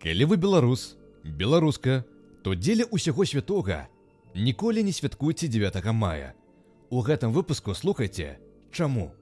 Калі вы беларус, беларуска, то дзеля ўсяго святога ніколі не святкуйце 9 мая. У гэтым выпуску слухайце, чаму.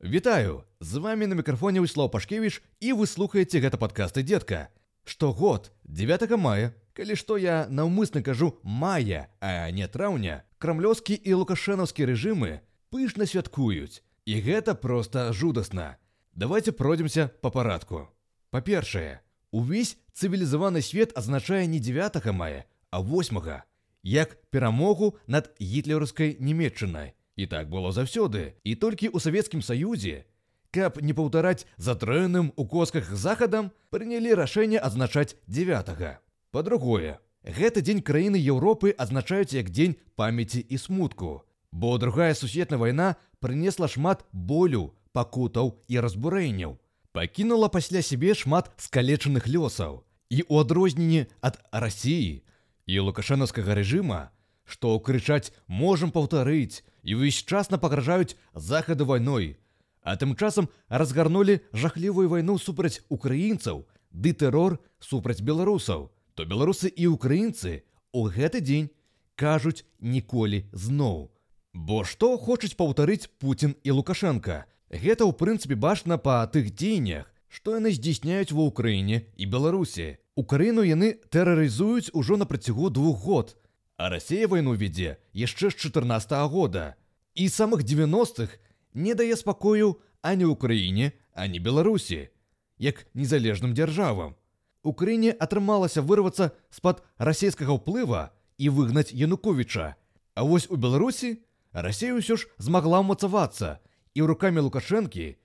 Вітаю! З вами на мікрафоне Услаў Пашкевіч і вы слухаеце гэта падкасты дзедка. Штогод 9 мая, калі што я наўмысна кажу мая, а не траўня, крамлёўскі і лукашэнаўскі рэжымы пышна святкуюць. І гэта проста жудасна. Давайте пройдземся па парадку. Па-першае, увесь цывілізаваны свет азначае не 9 мая, а 8, як перамогу над гітлераўскай нямметчынай. І так было заўсёды, і толькі ў савецкім саюзе, каб не паўтараць затрэнным у косках захадам, прынялі рашэнне адзначаць 9. Па-другое, гэты дзень краіны Еўропы адзначаюць як дзень памяці і смутку. Бо другая сусветная вайна прынесла шмат болю, пакутаў і разбурэнняў. Пакінула пасля сябе шмат скалечаных лёсаў. І ў адрозненні ад рассіі і лукашэнаўскага рэжыма, што крычаць можам паўтарыць і ўвесь час напагражаюць захаду вайной. А тым часам разгарнулі жахлівую вайну супраць украінцаў, ды тэрор супраць беларусаў, то беларусы і украінцы у гэты дзень кажуць ніколі зноў. Бо што хочуць паўтарыць Пуін і Лукашенко. Гэта ў прынцыпе бачна па тых дзеяннях, што яны здзейсняюць ва ўкраіне і Беларусі. Украіну яны тэрарызуюць ужо на працягу двух год, А Расія вайну вядзе яшчэ з 14 -го года. І самых 90-х не дае спакою ані ўкраіне, ані Беларусі, як незалежным дзяржавам. Украіне атрымалася вырвацца з-пад расійскага ўплыва і выгнаць Януковіча. А вось у Беларусі Расія ўсё ж змагла ўмацавацца і рукамі Лукашэнкі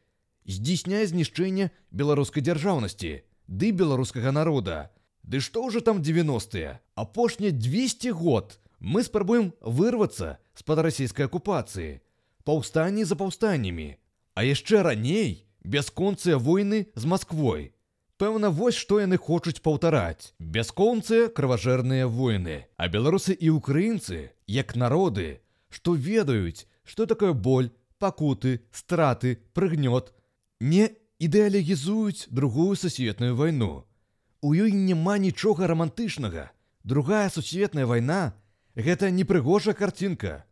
здзейсняе знішчэнне беларускай дзяржаўнасці ды беларускага народа. Ды што ўжо там 90-е? Апошнія 200 год мы спрабуем вырвацца з-пад расійскай акупацыі. Паўстанні за паўстаннямі. А яшчэ раней бясконцыя войны з Масквой. Пэўна, вось што яны хочуць паўтараць. Бясконцыя крыважэрныя войны. А беларусы і ўкраінцы, як народы, што ведаюць, што такое боль, пакуты, страты, прыгнёт, не ідэалегізуюць другую сусветную вайну. У ёй няма нічога рамантычнага. Другая сусветная вайна гэта непрыгожая карцінка,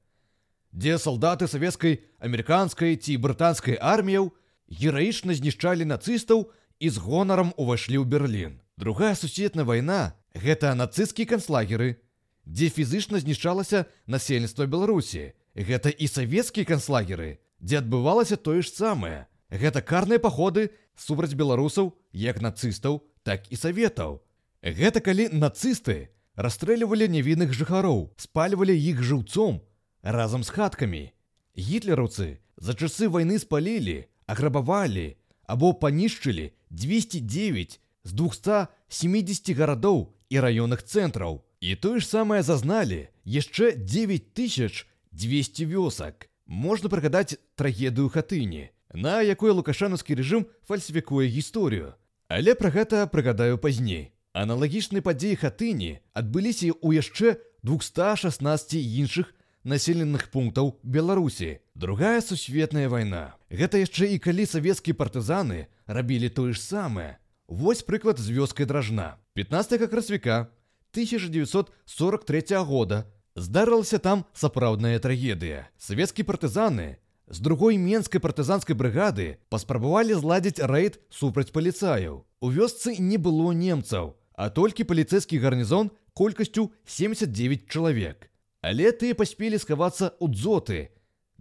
дзе салдаты савецкай, амерыканскай ці брытанскай арміяў гераічна знішчалі нацыстаў і з гонарам увайшлі ў Берлін. Другая сусветная вайна гэта нацысцкія канцлагеры, дзе фізычна знішчалася насельніцтва Беларусі. Гэта і савецкія канцлагеры, дзе адбывалася тое ж самае. Гэта карныя паходы супраць беларусаў як нацыстаў, так і саветаў. Гэта калі нацысты расстрэльвалі невінных жыхароў, спальвалі іх жыўцом разам з хаткамі. Гітлераўцы за часы вайны спалілі, аграбавалі або панішчылі 209 з 270 гарадоў і раённых цэнтраў. І тое ж самае зазналі яшчэ 9200 вёсак. Можна прыгадаць трагедыю хатыні, на якой лукашанаўскі рэжым фальсіфікуе гісторыю. Але пра гэта прыгадаю пазней. Аналагічныя падзеі хатыні адбыліся ў яшчэ 216 іншых населеных пунктаў Беларусі. Другая сусветная вайна. Гэта яшчэ і калі савецкія партызаны рабілі тое ж самае. Вось прыклад з вёскай дражна. 15 красвіка 1943 года здарылася там сапраўдная трагедыя. Савецкія партызаны з другой менскай партызанскай брыгады паспрабавалі зладзіць рэйд супраць паліцаяў. У вёсцы не было немцаў, а толькі паліцэйскі гарнізон колькасцю 79 чалавек. Але тыя паспелі схавацца ў дзоты,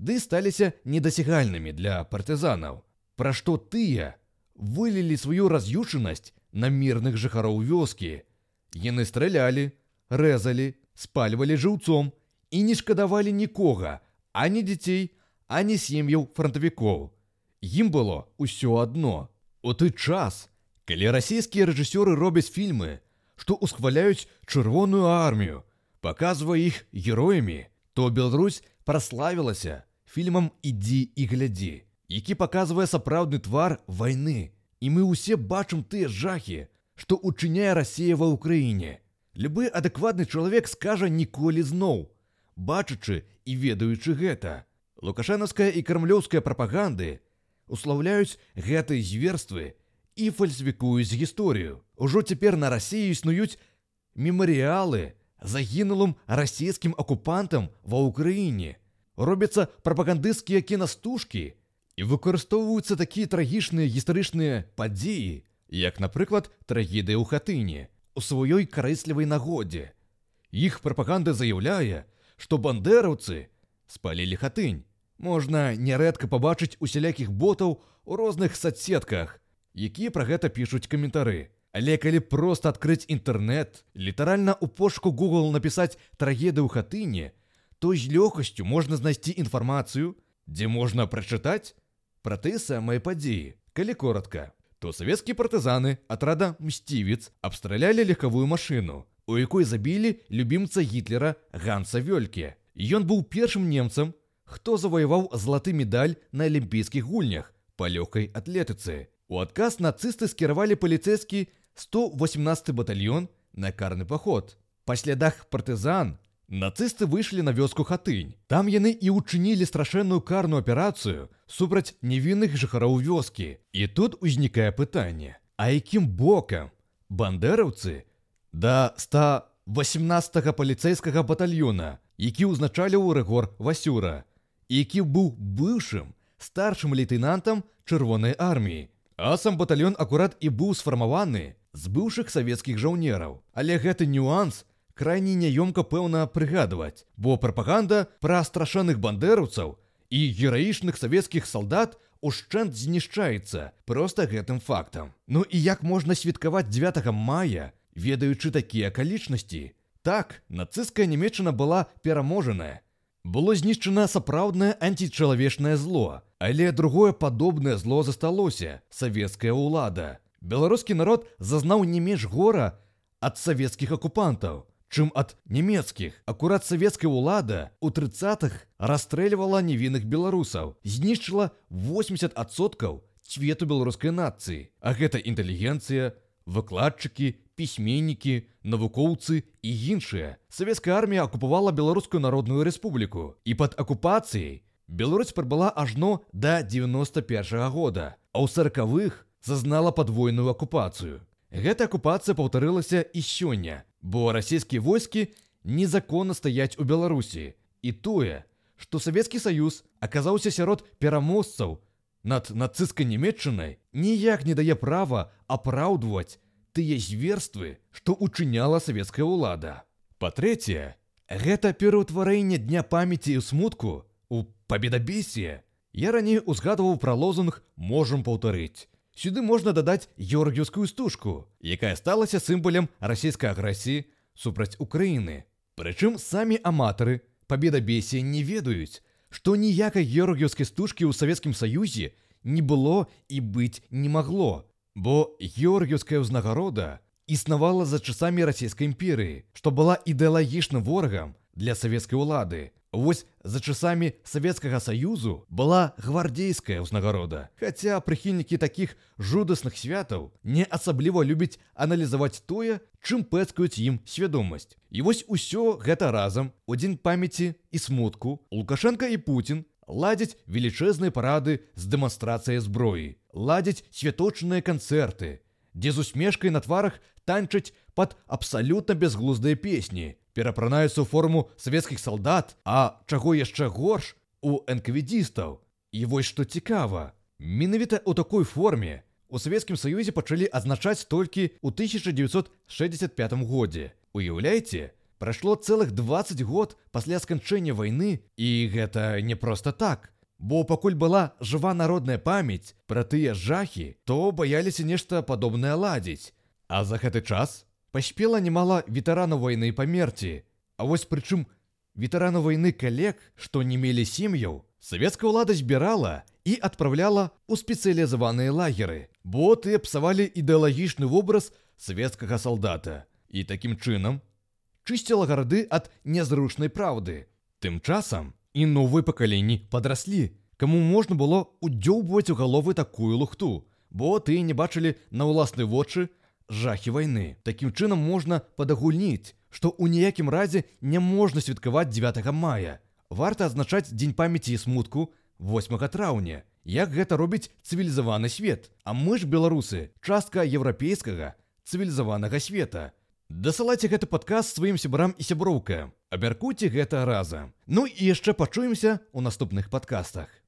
ды сталіся недасягальнымі для партызанаў. Пра што тыя вылілі сваю раз'ючанасць на мірных жыхароў вёскі. Яны стралялі, рэзалі, спальвалі жыўцом і не шкадавалі нікога, ані дзяцей, ані сем'яў фронтавікоў. Ім было ўсё адно. У той час, калі расійскія рэжысёры робяць фільмы, што усхваляюць чырвоную армію, паказвае іх героямі, то Беларусь праславілася фільмам ідзі і глядзі, які паказвае сапраўдны твар вайны. І мы ўсе бачым тыя жахі, што учыняе Расія ва ўкраіне. Любы адэкватны чалавек скажа ніколі зноў, бачачы і ведаючы гэта. Лукашэнаўская і кармлёўская прапаганды услаўляюць гэтыя зверствы і фальсвікуюць гісторыю. Ужо цяпер на рассіі існуюць мемарыялы загінулым расійскім акупантам ва ўкраіне. Робяцца прапагандысцкія кінастужкі і выкарыстоўваюцца такія трагічныя гістарычныя падзеі, як, напрыклад, трагедыя ў хатыне у сваёй карыслівай нагодзе. Іх прапаганда заяўляе, што бандераўцы спалілі хатынь. Можна нярэдка пабачыць усялякіх ботаў у розных садсетках, якія пра гэта пішуць каментары. Але калі проста адкрыць інтэрнэт, літаральна ў пошуку Google напісаць трагедыю ў хатыне, то з лёгкасцю можна знайсці інфармацыю, дзе можна прачытаць пра тыя самыя падзеі. Калі коротка, то савецкія партызаны атрада мсцівец абстралялі легкавую машыну, у якой забілі любімца гітлера Ганса Вёльке. Ён быў першым немцам, хто заваяваў златы медаль на алімпійскіх гульнях па лёгкай атлетыцы. У адказ нацысты скіравалі паліцэйскі 118 батальён на карны паход. Па слядах партызан нацысты выйшлі на вёску хатынь. Там яны і ўчынілі страшэнную карную аперацыю супраць невінных жыхароў вёскі. І тут узнікае пытанне: А якім бокам бандераўцы да 118 паліцэйскага батальёна, які ўзначаліў рэгор Васюра, які быў быўшым старшым лейтенантам чырвонай арміі. А сам батальён акурат і быў сфармаваны з быўшых савецкіх жаўнераў. Але гэты нюанс крайне няёмка пэўна прыгадваць, бо прапаганда пра страшаных бандераўцаў і гераічных савецкіх салдат ушчэнт знішчаецца проста гэтым фактам. Ну і як можна святкаваць 9 мая, ведаючы такія акалічнасці? Так, нацысцкая нямецчына была пераможаная. Было знішчана сапраўднае античалавечнае зло, але другое падобнае зло засталося савецкая ўлада беларускі народ зазнаў не менш гора ад савецкіх акупантаў, чым ад нямецкіх. Акурат савецкая ўлада ў трыцатых расстрэльвала невінных беларусаў, знішчыла 80соткаў цвету беларускай нацыі, А гэта інтэлігенцыя, выкладчыкі, пісьменнікі, навукоўцы і іншыя. Савецкая армія акупавала беларускую народную рэспубліку і пад акупацыяй Беларусь прыбыла ажно да 91 -го года, а ў саркавых зазнала падвойную акупацыю. Гэта акупацыя паўтарылася і сёння, бо расійскія войскі незаконна стаяць у Беларусі. І тое, што Савецкі саюз аказаўся сярод пераможцаў над нацысцкай нямецчынай, ніяк не дае права апраўдваць тыя зверствы, што учыняла савецкая ўлада. Па-трэцяе, гэта пераўтварэнне дня памяці і смутку у пабедабесе. Я раней узгадваў пра лозунг можам паўтарыць. Сюды можна дадаць георгіўскую стужку, якая сталася сімвалем расійскай агрэсіі супраць Украіны. Прычым самі аматары пабедабесія не ведаюць, што ніякай георгіўскай стужкі ў савецкім саюзе не было і быць не магло, бо георгіўская ўзнагарода існавала за часамі расійскай імперыі, што была ідэалагічным ворагам для савецкай улады. Вось за часамі Савецкага Саюзу была гвардзейская ўзнагарода. Хаця прыхільнікі такіх жудасных святаў не асабліва любяць аналізаваць тое, чым пэцкаюць ім свядомасць. І вось усё гэта разам у дзень памяці і смутку Лукашенко і Путін ладзяць велічэзныя парады з дэманстрацыяй зброі, ладзяць святочныя канцэрты, дзе з усмешкай на тварах танчаць пад абсалютна бязглуздыя песні, перапранаюцца ў форму савецкіх салдат, а чаго яшчэ горш у энкавідістаў. І вось што цікава, менавіта ў такой форме у савецкім саюзе пачалі адзначаць толькі ў 1965 годзе. Уяўляеце, прайшло цэлых 20 год пасля сканчэння вайны і гэта не проста так. Бо пакуль была жыва народная памяць пра тыя жахі, то баяліся нешта падобнае ладзіць. А за гэты час паспела немало ветэранаў вайны памерці. А вось прычым ветэранаў вайны калег, што не мелі сем'яў, савецкая ўлада збірала і адпраўляла ў спецыялізаваныя лагеры, бо тыя псавалі ідэалагічны вобраз савецкага салдата. І такім чынам чысціла гарады ад нязручнай праўды. Тым часам і новыя пакаленні падраслі, каму можна было ўдзёўбваць у галовы такую лухту, бо тыя не бачылі на ўласныя вочы, жахі вайны. Такім чынам можна падагульніць, што ў ніякім разе не можна святкаваць 9 мая. Варта адзначаць дзень памяці і смутку 8 траўня. Як гэта робіць цывілізаваны свет. А мы ж беларусы, частка еўрапейскага цывілізаванага света. Дасылайце гэты падказ сваім сябрам і сяброўкам. Абяркуйце гэта разам. Ну і яшчэ пачуемся ў наступных падкастах.